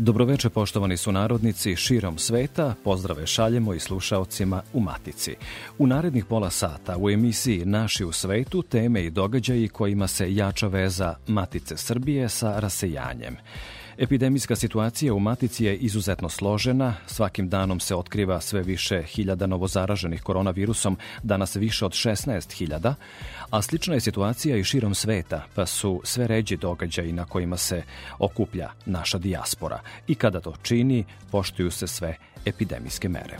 Dobroveče poštovani su narodnici širom sveta, pozdrave šaljemo i slušaocima u Matici. U narednih pola sata u emisiji Naši u svetu teme i događaji kojima se jača veza Matice Srbije sa rasejanjem. Epidemijska situacija u Matici je izuzetno složena, svakim danom se otkriva sve više hiljada novozaraženih koronavirusom, danas više od 16.000, a slična je situacija i širom sveta, pa su sve ređi događaji na kojima se okuplja naša dijaspora i kada to čini, poštuju se sve epidemijske mere.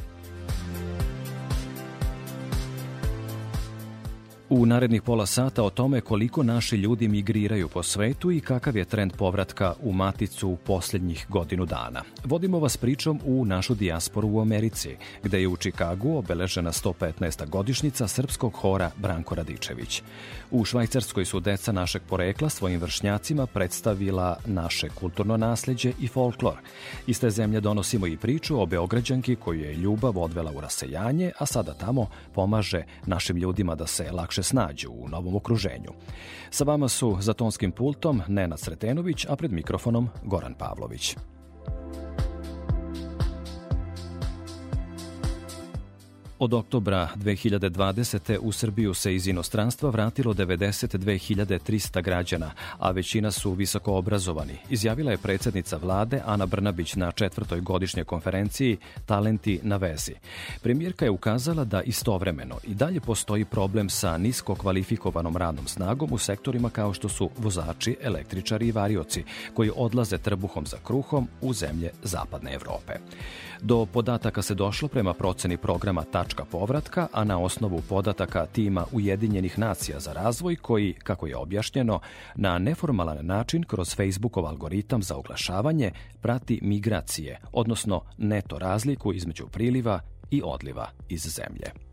U narednih pola sata o tome koliko naši ljudi migriraju po svetu i kakav je trend povratka u Maticu u posljednjih godinu dana. Vodimo vas pričom u našu dijasporu u Americi, gde je u Čikagu obeležena 115. godišnjica srpskog hora Branko Radičević. U Švajcarskoj su deca našeg porekla svojim vršnjacima predstavila naše kulturno nasleđe i folklor. Iz te zemlje donosimo i priču o Beograđanki koju je ljubav odvela u rasejanje, a sada tamo pomaže našim ljudima da se lakše snađu u novom okruženju. Sa vama su za tonskim pultom Nenad Sretenović, a pred mikrofonom Goran Pavlović. Od oktobra 2020. u Srbiju se iz inostranstva vratilo 92.300 građana, a većina su visoko obrazovani, izjavila je predsednica vlade Ana Brnabić na četvrtoj godišnjoj konferenciji Talenti na vezi. Premijerka je ukazala da istovremeno i dalje postoji problem sa nisko kvalifikovanom radnom snagom u sektorima kao što su vozači, električari i varioci, koji odlaze trbuhom za kruhom u zemlje Zapadne Evrope. Do podataka se došlo prema proceni programa Tačka povratka, a na osnovu podataka tima Ujedinjenih nacija za razvoj koji, kako je objašnjeno, na neformalan način kroz Facebookov algoritam za oglašavanje prati migracije, odnosno neto razliku između priliva i odliva iz zemlje.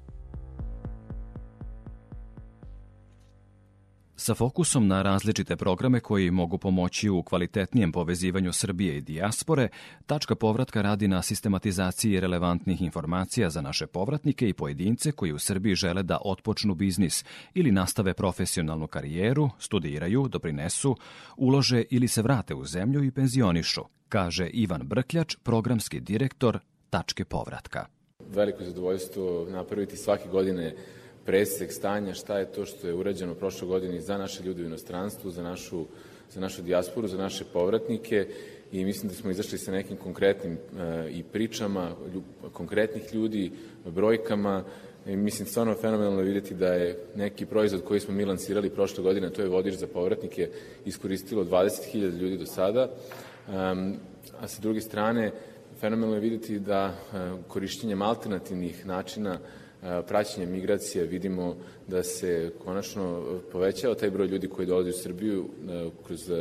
Sa fokusom na različite programe koji mogu pomoći u kvalitetnijem povezivanju Srbije i dijaspore, tačka povratka radi na sistematizaciji relevantnih informacija za naše povratnike i pojedince koji u Srbiji žele da otpočnu biznis ili nastave profesionalnu karijeru, studiraju, doprinesu, ulože ili se vrate u zemlju i penzionišu, kaže Ivan Brkljač, programski direktor tačke povratka. Veliko zadovoljstvo napraviti svake godine presek stanja šta je to što je urađeno prošle godine za naše ljude u inostranstvu, za našu, za našu dijasporu, za naše povratnike i mislim da smo izašli sa nekim konkretnim e, i pričama ljub, konkretnih ljudi, brojkama. I mislim stvarno fenomenalno videti da je neki proizvod koji smo mi lansirali prošle godine, to je vodič za povratnike, iskoristilo 20.000 ljudi do sada, um, a sa druge strane fenomenalno je videti da uh, korišćenjem alternativnih načina praćenja migracije vidimo da se konačno povećava taj broj ljudi koji dolazi u Srbiju kroz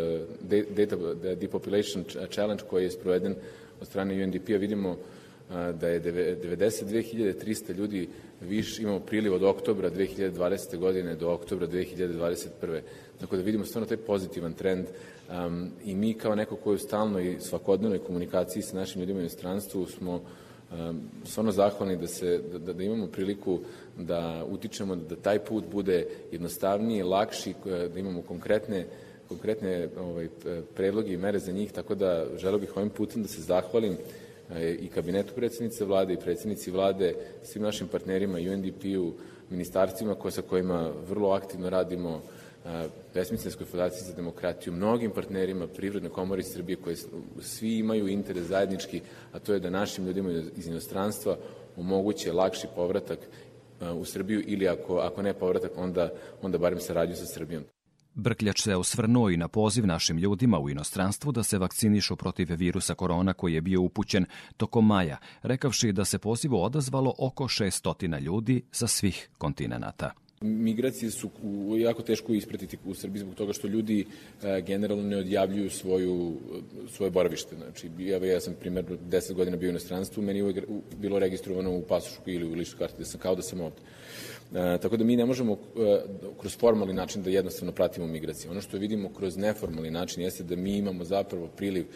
data depopulation challenge koji je sproveden od strane UNDP-a vidimo da je 92.300 ljudi više imamo priliv od oktobra 2020. godine do oktobra 2021. Tako da vidimo stvarno taj pozitivan trend i mi kao neko koji je u stalnoj svakodnevnoj komunikaciji sa našim ljudima u inostranstvu smo stvarno zahvalni da, se, da, da imamo priliku da utičemo da taj put bude jednostavniji, lakši, da imamo konkretne konkretne ovaj, predloge i mere za njih, tako da želeo bih ovim putem da se zahvalim e, i kabinetu predsednice vlade i predsednici vlade, svim našim partnerima, UNDP-u, ministarstvima ko, sa kojima vrlo aktivno radimo, Besmicenskoj federacije za demokratiju, mnogim partnerima Privredne komore Srbije koje svi imaju interes zajednički, a to je da našim ljudima iz inostranstva omoguće lakši povratak u Srbiju ili ako, ako ne povratak, onda, onda barem saradnju sa Srbijom. Brkljač se osvrnuo i na poziv našim ljudima u inostranstvu da se vakcinišu protiv virusa korona koji je bio upućen tokom maja, rekavši da se pozivu odazvalo oko 600 ljudi sa svih kontinenta. Migracije su jako teško ispratiti u Srbiji zbog toga što ljudi e, generalno ne odjavljuju svoju, svoje boravište. Znači, ja, ja sam primjer 10 godina bio u inostranstvu, meni je bilo registrovano u pasošu ili u ličnoj karti da sam kao da sam ovde. E, tako da mi ne možemo e, kroz formalni način da jednostavno pratimo migracije. Ono što vidimo kroz neformalni način jeste da mi imamo zapravo priliv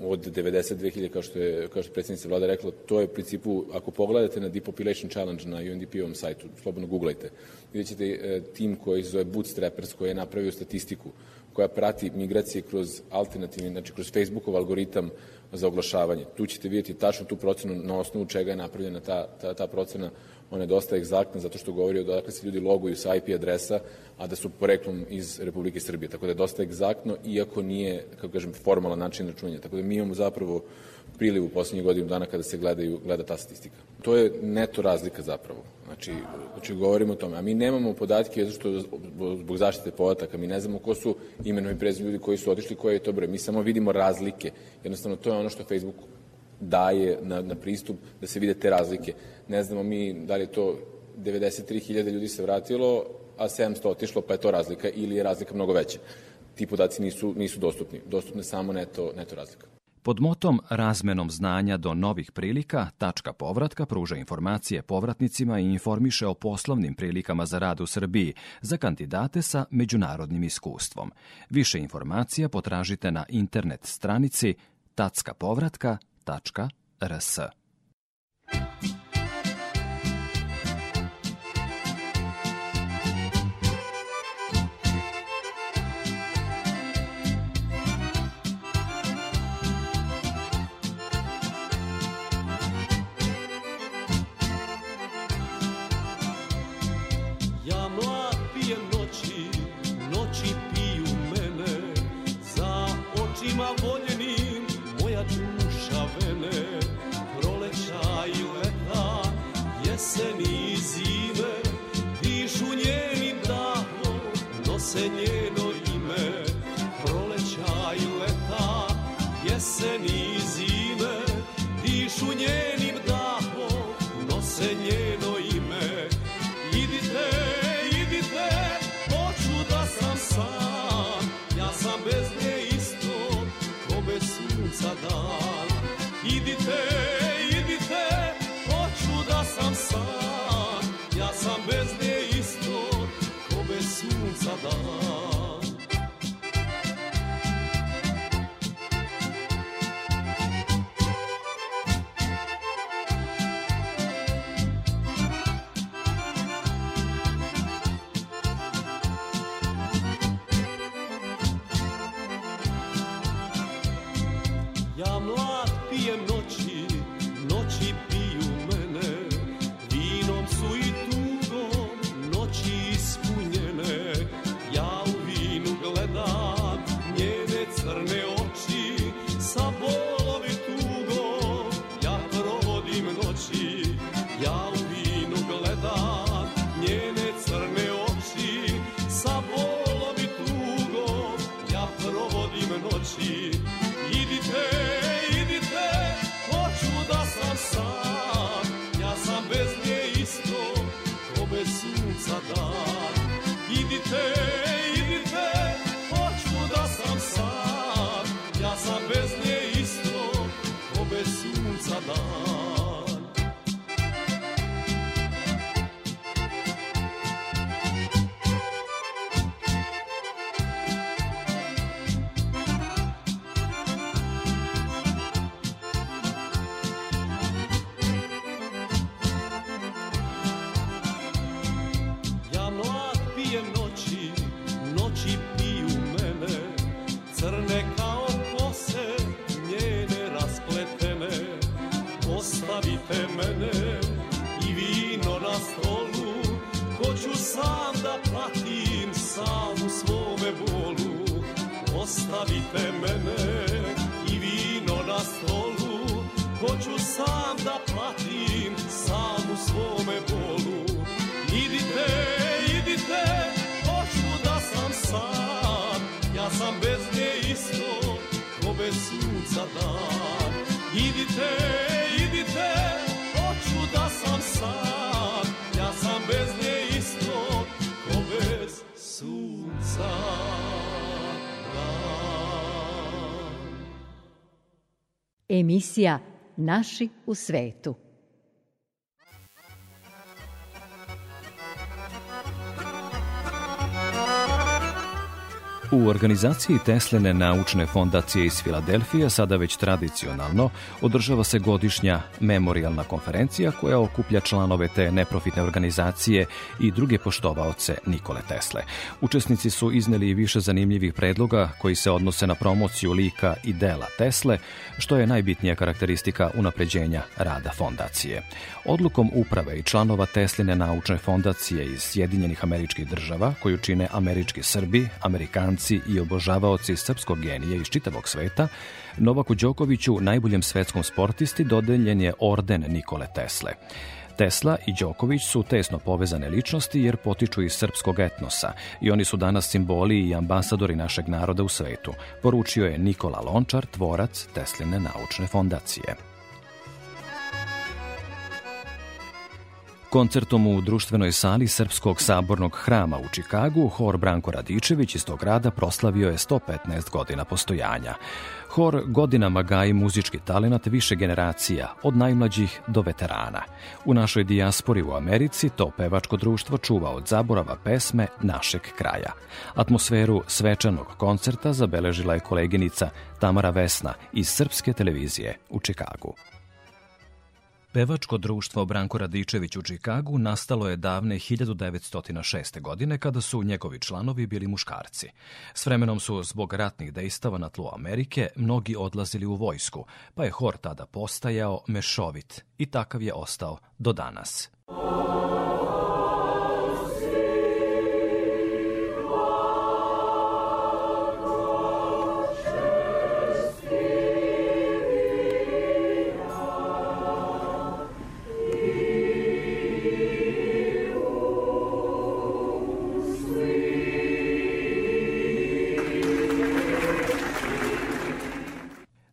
od 92.000, kao što je, kao što je predsjednica vlada rekla, to je u principu, ako pogledate na Depopulation Challenge na UNDP-ovom sajtu, slobodno googlajte, vidjet ćete e, tim koji zove Bootstrappers, koji je napravio statistiku koja prati migracije kroz alternativni, znači kroz Facebookov algoritam za oglašavanje. Tu ćete vidjeti tačno tu procenu na osnovu čega je napravljena ta, ta, ta procena ona je dosta egzaktna zato što govori o dakle se ljudi loguju sa IP adresa, a da su poreklom iz Republike Srbije. Tako da je dosta egzaktno, iako nije, kako kažem, formalan način računanja. Tako da mi imamo zapravo priliv u poslednjih godinu dana kada se gledaju, gleda ta statistika. To je neto razlika zapravo. Znači, znači govorimo o tome. A mi nemamo podatke zato što zbog zaštite podataka, mi ne znamo ko su imenom i prezim ljudi koji su otišli, koji je to broj. Mi samo vidimo razlike. Jednostavno, to je ono što Facebook daje na, na pristup da se vide te razlike. Ne znamo mi da li je to 93.000 ljudi se vratilo, a 700 otišlo, pa je to razlika ili je razlika mnogo veća. Ti podaci nisu, nisu dostupni. Dostupne samo neto, neto razlika. Pod motom razmenom znanja do novih prilika, tačka povratka pruža informacije povratnicima i informiše o poslovnim prilikama za rad u Srbiji za kandidate sa međunarodnim iskustvom. Više informacija potražite na internet stranici tackapovratka.rs. Ja Idite, idite, hoću da sam sam Ja sam bez nje isto ko bez sunca Emisija Naši u svetu. U organizaciji Teslene naučne fondacije iz Filadelfije sada već tradicionalno održava se godišnja memorialna konferencija koja okuplja članove te neprofitne organizacije i druge poštovaoce Nikole Tesle. Učesnici su izneli više zanimljivih predloga koji se odnose na promociju lika i dela Tesle, što je najbitnija karakteristika unapređenja rada fondacije. Odlukom uprave i članova Tesline naučne fondacije iz Sjedinjenih američkih država, koju čine američki Srbi, Amerikanci, ljubimci i obožavaoci srpskog genija iz čitavog sveta, Novaku Đokoviću, najboljem svetskom sportisti, dodeljen je orden Nikole Tesle. Tesla i Đoković su tesno povezane ličnosti jer potiču iz srpskog etnosa i oni su danas simboli i ambasadori našeg naroda u svetu, poručio je Nikola Lončar, tvorac Tesline naučne fondacije. Koncertom u društvenoj sali Srpskog sabornog hrama u Čikagu, hor Branko Radičević iz tog grada proslavio je 115 godina postojanja. Hor godinama gaji muzički talenat više generacija, od najmlađih do veterana. U našoj dijaspori u Americi to pevačko društvo čuva od zaborava pesme našeg kraja. Atmosferu svečanog koncerta zabeležila je koleginica Tamara Vesna iz Srpske televizije u Čikagu. Pevačko društvo Branko Radičević u Čikagu nastalo je davne 1906. godine kada su njegovi članovi bili muškarci. S vremenom su zbog ratnih dejstava na tlu Amerike mnogi odlazili u vojsku, pa je hor tada postajao mešovit i takav je ostao do danas.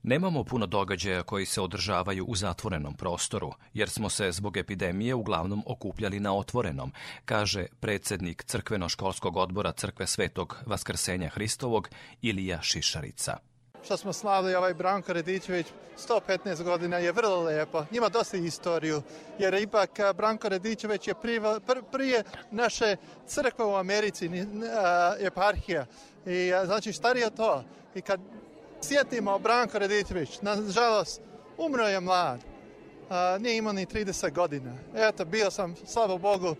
Nemamo puno događaja koji se održavaju u zatvorenom prostoru, jer smo se zbog epidemije uglavnom okupljali na otvorenom, kaže predsednik Crkveno-školskog odbora Crkve Svetog Vaskrsenja Hristovog Ilija Šišarica što smo slavili ovaj Branko Radičević 115 godina je vrlo lepo. Ima dosta istoriju, jer ipak Branko Radičević je prije, prije naše crkve u Americi, eparhija. I znači starije to. I kad sjetimo Branko Raditović, nažalost, umro je mlad. Nije imao ni 30 godina. Eto, bio sam, slavo Bogu,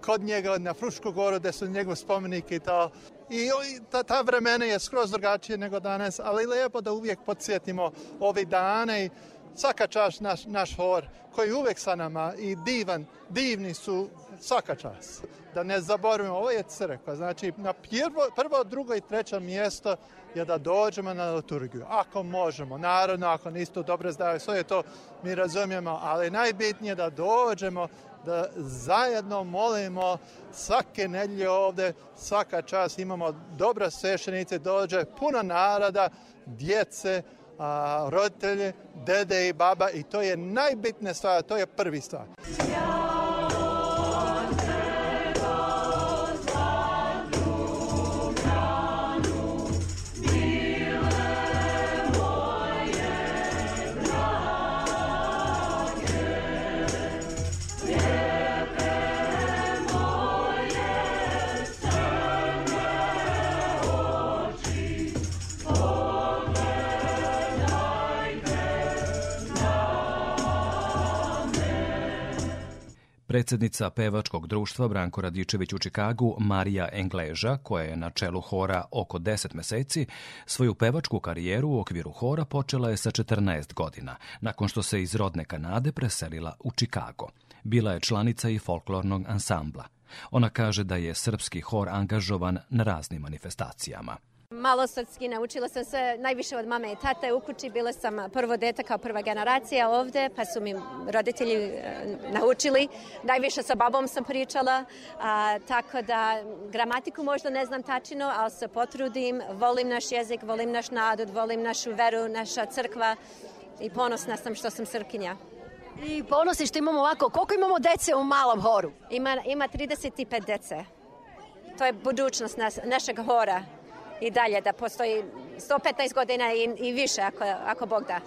kod njega na Frušku goru, gde su njegov spomenike i to. I ta, ta vremena je skroz drugačije nego danas, ali lepo da uvijek podsjetimo ove dane i svaka čast naš, naš hor koji je uvek sa nama i divan, divni su svaka čast. Da ne zaboravimo, ovo je crkva, znači na prvo, prvo, drugo i treće mjesto je da dođemo na liturgiju. Ako možemo, naravno, ako nisu dobro zdravlje, sve je to mi razumijemo, ali najbitnije da dođemo da zajedno molimo svake nedlje ovde, svaka čast imamo dobra svešenice, dođe puno naroda, djece, a, roditelje, dede i baba i to je najbitnija stvar, to je prvi stvar. Predsednica pevačkog društva Branko Radičević u Čikagu, Marija Engleža, koja je na čelu hora oko 10 meseci, svoju pevačku karijeru u okviru hora počela je sa 14 godina, nakon što se iz rodne Kanade preselila u Čikago. Bila je članica i folklornog ansambla. Ona kaže da je srpski hor angažovan na raznim manifestacijama. Malo srpski naučila sam se najviše od mame i tate u kući. Bila sam prvo dete kao prva generacija ovde, pa su mi roditelji e, naučili. Najviše sa babom sam pričala, a, tako da gramatiku možda ne znam tačino, ali se potrudim. Volim naš jezik, volim naš narod, volim našu veru, naša crkva i ponosna sam što sam srpkinja. I ponosni što imamo ovako, koliko imamo dece u malom horu? Ima, ima 35 dece. To je budućnost nas, našeg hora i dalje da postoji 115 godina i, i više ako, ako Bog da.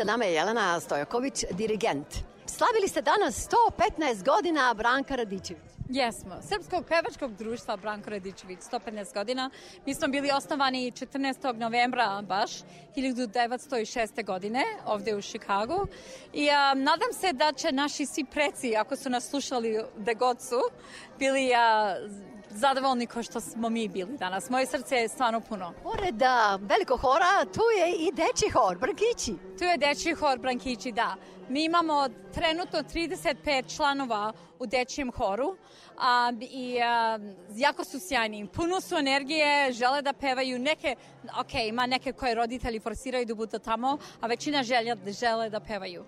Sa nama je Jelena Stojaković, dirigent. Slavili ste danas 115 godina Branka Radičević. Jesmo. Srpskog pevačkog društva Branko Radičević, 115 godina. Mi smo bili osnovani 14. novembra baš 1906. godine ovde u Šikagu i a, nadam se da će naši svi preci, ako su nas slušali de god su, bili a, zadovoljni kao što smo mi bili danas. Moje srce je stvarno puno. Pored velikog hora, tu je i deči hor, Brankići. Tu je deči hor Brankići, da. Mi imamo trenutno 35 članova u dečijem horu a, i a, jako su sjajni. Puno su energije, žele da pevaju. Neke, ok, ima neke koje roditelji forsiraju da budu tamo, a većina želja, žele da pevaju.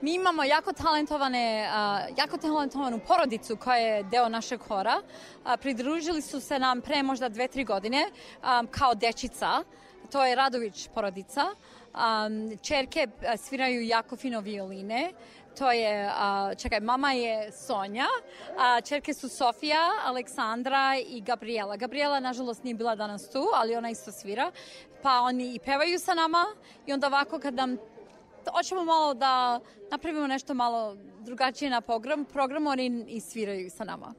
Mi imamo jako talentovane, jako talentovanu porodicu koja je deo našeg hora. Pridružili su se nam pre možda dve, tri godine kao dečica. To je Radović porodica. Čerke sviraju jako fino violine. To je, čekaj, mama je Sonja, a čerke su Sofija, Aleksandra i Gabriela. Gabriela, nažalost, nije bila danas tu, ali ona isto svira. Pa oni i pevaju sa nama i onda ovako kad nam hoćemo malo da napravimo nešto malo drugačije na program, program oni i sviraju sa nama.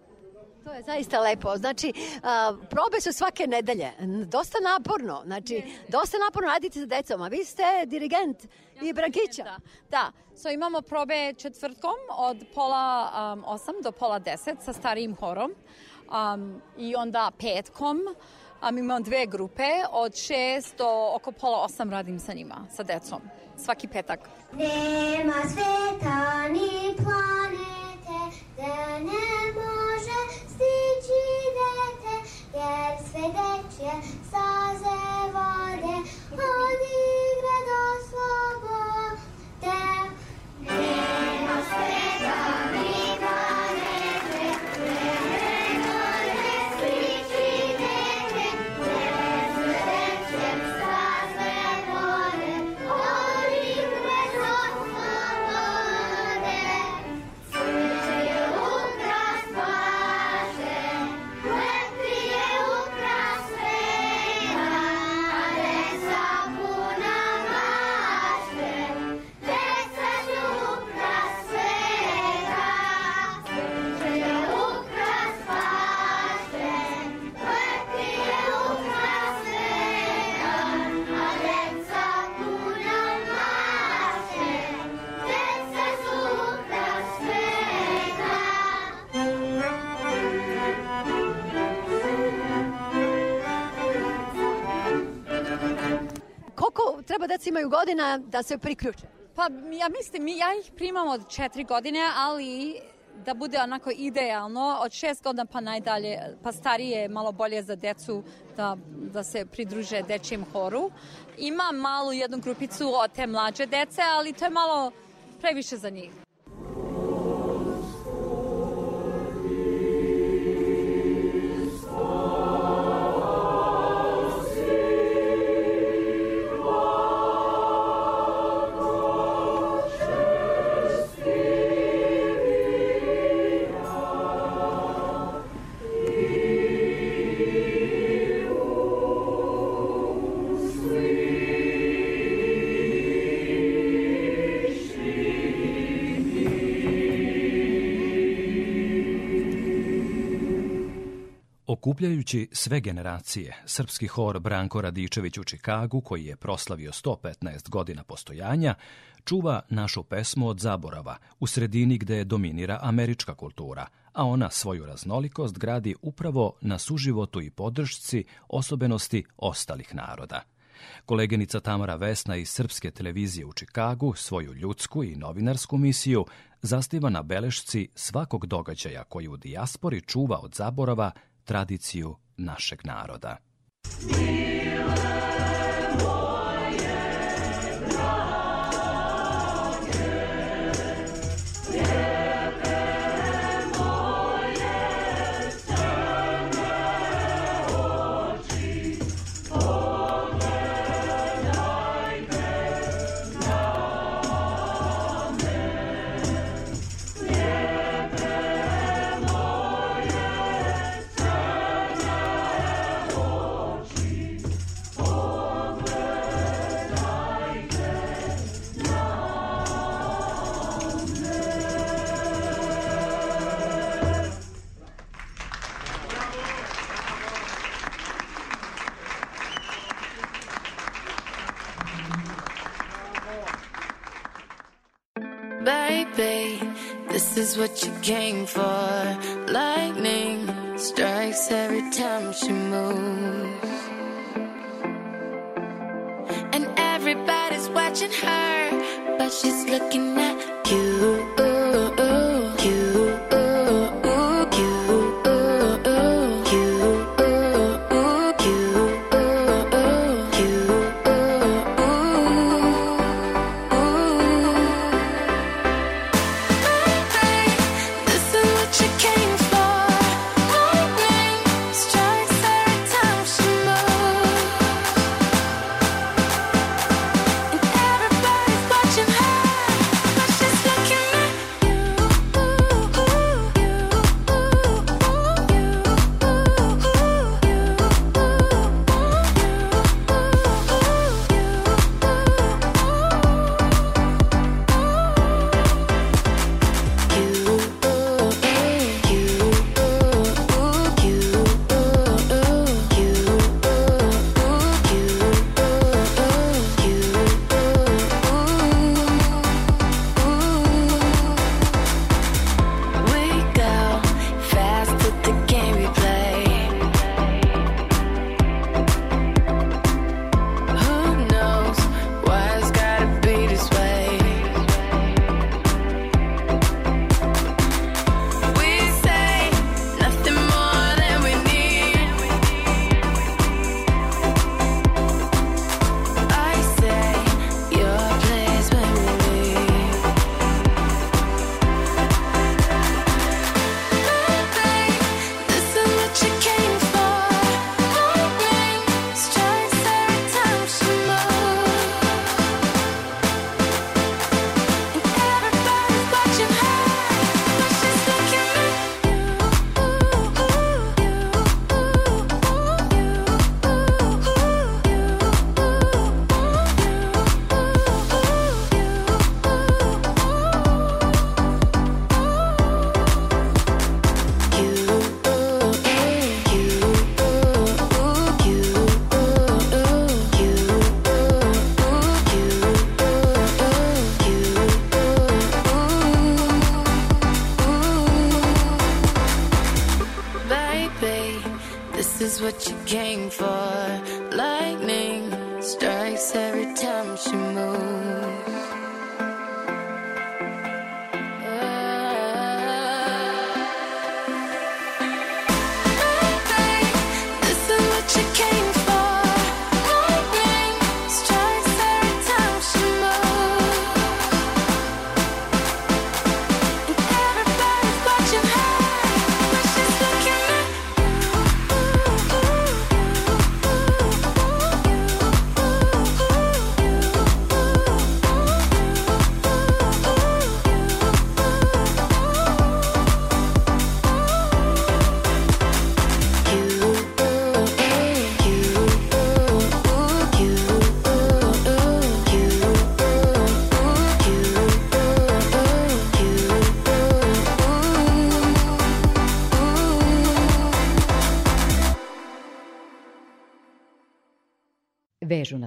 To je zaista lepo. Znači, a, probe su svake nedelje. Dosta naporno. Znači, dosta naporno radite sa decom. A vi ste dirigent i Brankića. Da, da. So, imamo probe četvrtkom od pola um, osam do pola deset sa starijim horom. Um, I onda petkom um, imamo dve grupe. Od šest do oko pola osam radim sa njima, sa decom svaki petak. Nema sveta ni planete da ne može stići dete, jer sve dečje staze vode od igre do slobode. Nema sveta ni planete Deca imaju godina da se priključe? Pa ja mislim, mi, ja ih primam od četiri godine, ali da bude onako idealno, od šest godina pa najdalje, pa starije malo bolje za decu da, da se pridruže dečijem horu. Ima malu jednu grupicu od te mlađe dece, ali to je malo previše za njih. Okupljajući sve generacije, srpski hor Branko Radičević u Čikagu, koji je proslavio 115 godina postojanja, čuva našu pesmu od zaborava u sredini gde dominira američka kultura, a ona svoju raznolikost gradi upravo na suživotu i podršci osobenosti ostalih naroda. Koleginica Tamara Vesna iz Srpske televizije u Čikagu svoju ljudsku i novinarsku misiju zastiva na belešci svakog događaja koji u dijaspori čuva od zaborava tradiciju našeg naroda. What you came for. Lightning strikes every time she moves. And everybody's watching her, but she's looking at you.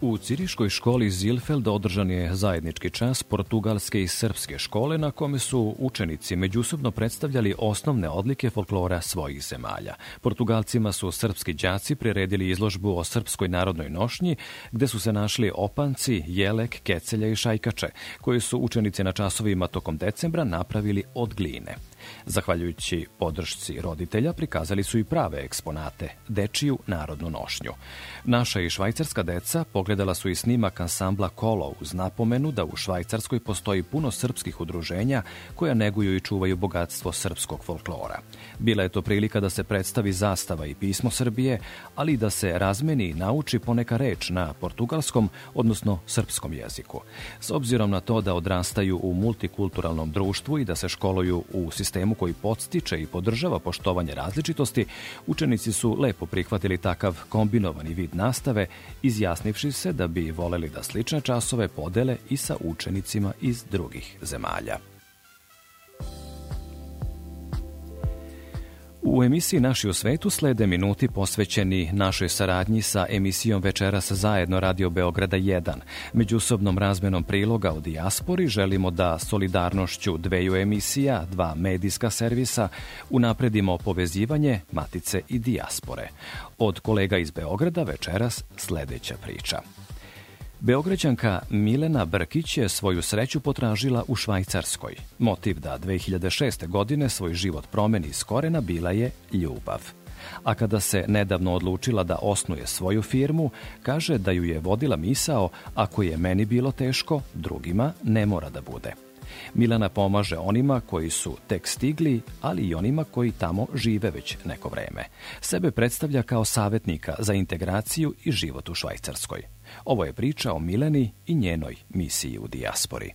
U Ciriškoj školi Zilfeld održan je zajednički čas portugalske i srpske škole na kome su učenici međusobno predstavljali osnovne odlike folklora svojih zemalja. Portugalcima su srpski đaci priredili izložbu o srpskoj narodnoj nošnji gde su se našli opanci, jelek, kecelja i šajkače koje su učenici na časovima tokom decembra napravili od gline. Zahvaljujući podršci roditelja prikazali su i prave eksponate, dečiju narodnu nošnju. Naša i švajcarska deca pogledala su i snimak ansambla Kolo uz napomenu da u Švajcarskoj postoji puno srpskih udruženja koja neguju i čuvaju bogatstvo srpskog folklora. Bila je to prilika da se predstavi zastava i pismo Srbije, ali i da se razmeni i nauči poneka reč na portugalskom, odnosno srpskom jeziku. S obzirom na to da odrastaju u multikulturalnom društvu i da se školuju u sistemu koji podstiče i podržava poštovanje različitosti, učenici su lepo prihvatili takav kombinovani vid nastave, izjasnivši se da bi voleli da slične časove podele i sa učenicima iz drugih zemalja. U emisiji Naši u svetu slede minuti posvećeni našoj saradnji sa emisijom Večeras zajedno Radio Beograda 1. Međusobnom razmenom priloga o dijaspori želimo da solidarnošću dveju emisija, dva medijska servisa, unapredimo povezivanje Matice i dijaspore. Od kolega iz Beograda večeras sledeća priča. Beograđanka Milena Brkić je svoju sreću potražila u Švajcarskoj. Motiv da 2006. godine svoj život promeni iz korena bila je ljubav. A kada se nedavno odlučila da osnuje svoju firmu, kaže da ju je vodila misao ako je meni bilo teško, drugima ne mora da bude. Milana pomaže onima koji su tek stigli, ali i onima koji tamo žive već neko vreme. Sebe predstavlja kao savetnika za integraciju i život u Švajcarskoj. Ovo je priča o Mileni i njenoj misiji u dijaspori.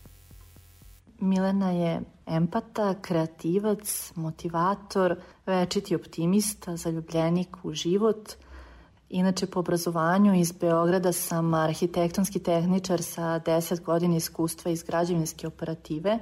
Milena je empata, kreativac, motivator, večiti optimista, zaljubljenik u život. Inače, po obrazovanju iz Beograda sam arhitektonski tehničar sa 10 godina iskustva iz građevinske operative,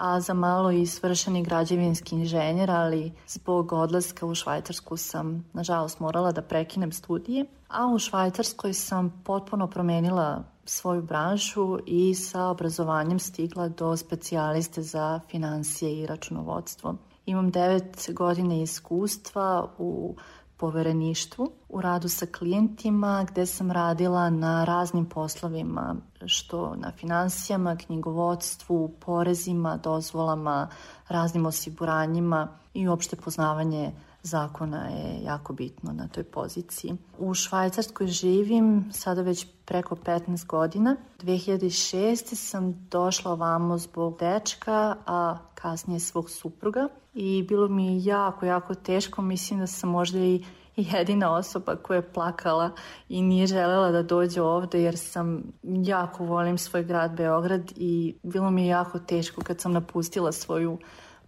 a za malo i svršeni građevinski inženjer, ali zbog odlaska u Švajcarsku sam, nažalost, morala da prekinem studije. A u Švajcarskoj sam potpuno promenila svoju branšu i sa obrazovanjem stigla do specijaliste za financije i računovodstvo. Imam devet godine iskustva u povereništvu, u radu sa klijentima gde sam radila na raznim poslovima, što na financijama, knjigovodstvu, porezima, dozvolama, raznim osiguranjima i uopšte poznavanje zakona je jako bitno na toj poziciji. U Švajcarskoj živim sada već preko 15 godina. 2006. sam došla ovamo zbog dečka, a kasnije svog supruga i bilo mi je jako, jako teško. Mislim da sam možda i jedina osoba koja je plakala i nije želela da dođe ovde jer sam jako volim svoj grad Beograd i bilo mi je jako teško kad sam napustila svoju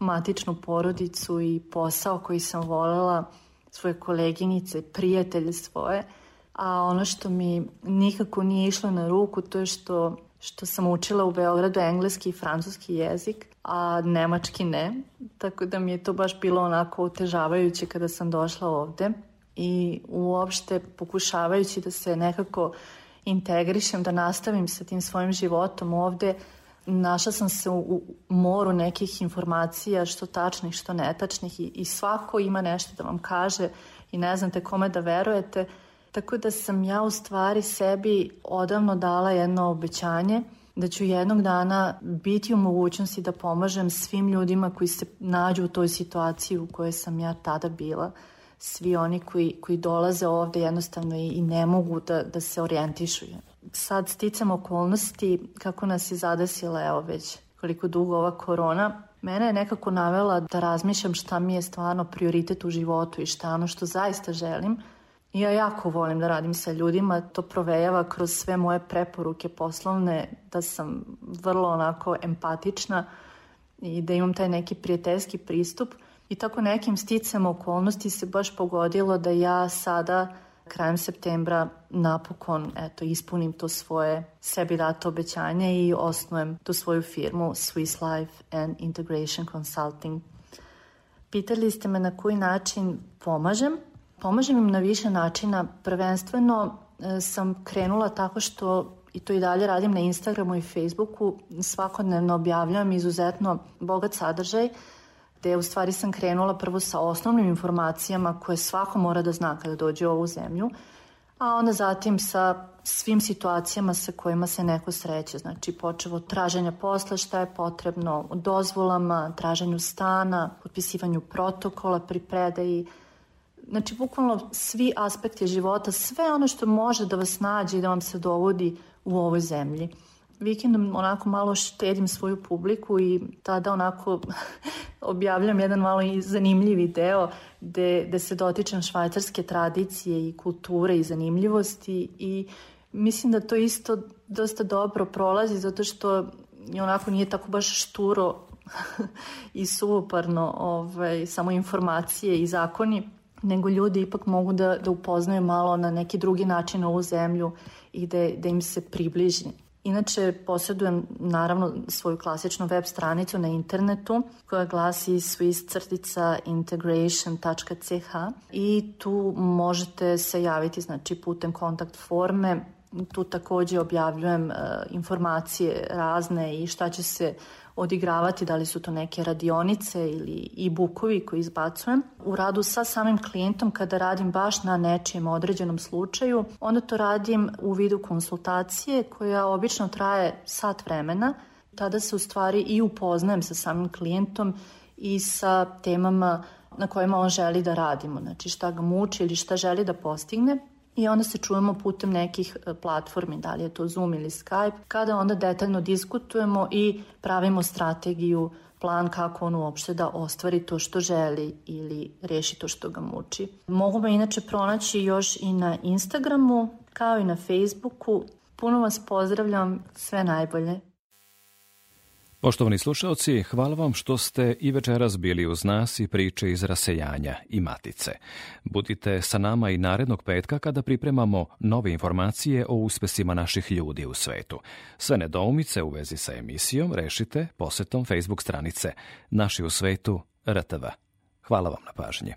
matičnu porodicu i posao koji sam volela, svoje koleginice, prijatelje svoje, a ono što mi nikako nije išlo na ruku to je što, što sam učila u Beogradu engleski i francuski jezik, a nemački ne, tako da mi je to baš bilo onako otežavajuće kada sam došla ovde. I uopšte pokušavajući da se nekako integrišem, da nastavim sa tim svojim životom ovde, našla sam se u moru nekih informacija, što tačnih, što netačnih i, i svako ima nešto da vam kaže i ne znate kome da verujete. Tako da sam ja u stvari sebi odavno dala jedno obećanje da ću jednog dana biti u mogućnosti da pomažem svim ljudima koji se nađu u toj situaciji u kojoj sam ja tada bila. Svi oni koji, koji dolaze ovde jednostavno i, i ne mogu da, da se orijentišu sad sticam okolnosti kako nas je zadesila evo već koliko dugo ova korona, mene je nekako navela da razmišljam šta mi je stvarno prioritet u životu i šta ono što zaista želim. I ja jako volim da radim sa ljudima, to provejava kroz sve moje preporuke poslovne, da sam vrlo onako empatična i da imam taj neki prijateljski pristup. I tako nekim sticam okolnosti se baš pogodilo da ja sada krajem septembra napokon eto, ispunim to svoje sebi dato obećanje i osnujem tu svoju firmu Swiss Life and Integration Consulting. Pitali ste me na koji način pomažem. Pomažem im na više načina. Prvenstveno e, sam krenula tako što i to i dalje radim na Instagramu i Facebooku. Svakodnevno objavljam izuzetno bogat sadržaj gde u stvari sam krenula prvo sa osnovnim informacijama koje svako mora da zna kada dođe u ovu zemlju, a onda zatim sa svim situacijama sa kojima se neko sreće. Znači, počevo od traženja posla, šta je potrebno, dozvolama, traženju stana, potpisivanju protokola pri predaji, znači bukvalno svi aspekti života, sve ono što može da vas nađe i da vam se dovodi u ovoj zemlji. Vikendom onako malo štedim svoju publiku i tada onako objavljam jedan malo i zanimljivi deo gde, gde se dotičem švajcarske tradicije i kulture i zanimljivosti i mislim da to isto dosta dobro prolazi zato što onako nije tako baš šturo i suvoparno ovaj, samo informacije i zakoni, nego ljudi ipak mogu da, da upoznaju malo na neki drugi način ovu zemlju i da, da im se približi. Inače, posjedujem naravno svoju klasičnu web stranicu na internetu koja glasi swiss-integration.ch i tu možete se javiti znači, putem kontakt forme. Tu takođe objavljujem uh, informacije razne i šta će se odigravati, da li su to neke radionice ili e-bookovi koji izbacujem. U radu sa samim klijentom kada radim baš na nečijem određenom slučaju, onda to radim u vidu konsultacije koja obično traje sat vremena. Tada se u stvari i upoznajem sa samim klijentom i sa temama na kojima on želi da radimo, znači šta ga muči ili šta želi da postigne i onda se čujemo putem nekih e, platformi, da li je to Zoom ili Skype, kada onda detaljno diskutujemo i pravimo strategiju, plan kako on uopšte da ostvari to što želi ili reši to što ga muči. Mogu me inače pronaći još i na Instagramu, kao i na Facebooku. Puno vas pozdravljam, sve najbolje. Poštovani slušalci, hvala vam što ste i večeras bili uz nas i priče iz rasejanja i matice. Budite sa nama i narednog petka kada pripremamo nove informacije o uspesima naših ljudi u svetu. Sve nedoumice u vezi sa emisijom rešite posetom Facebook stranice Naši u svetu RTV. Hvala vam na pažnje.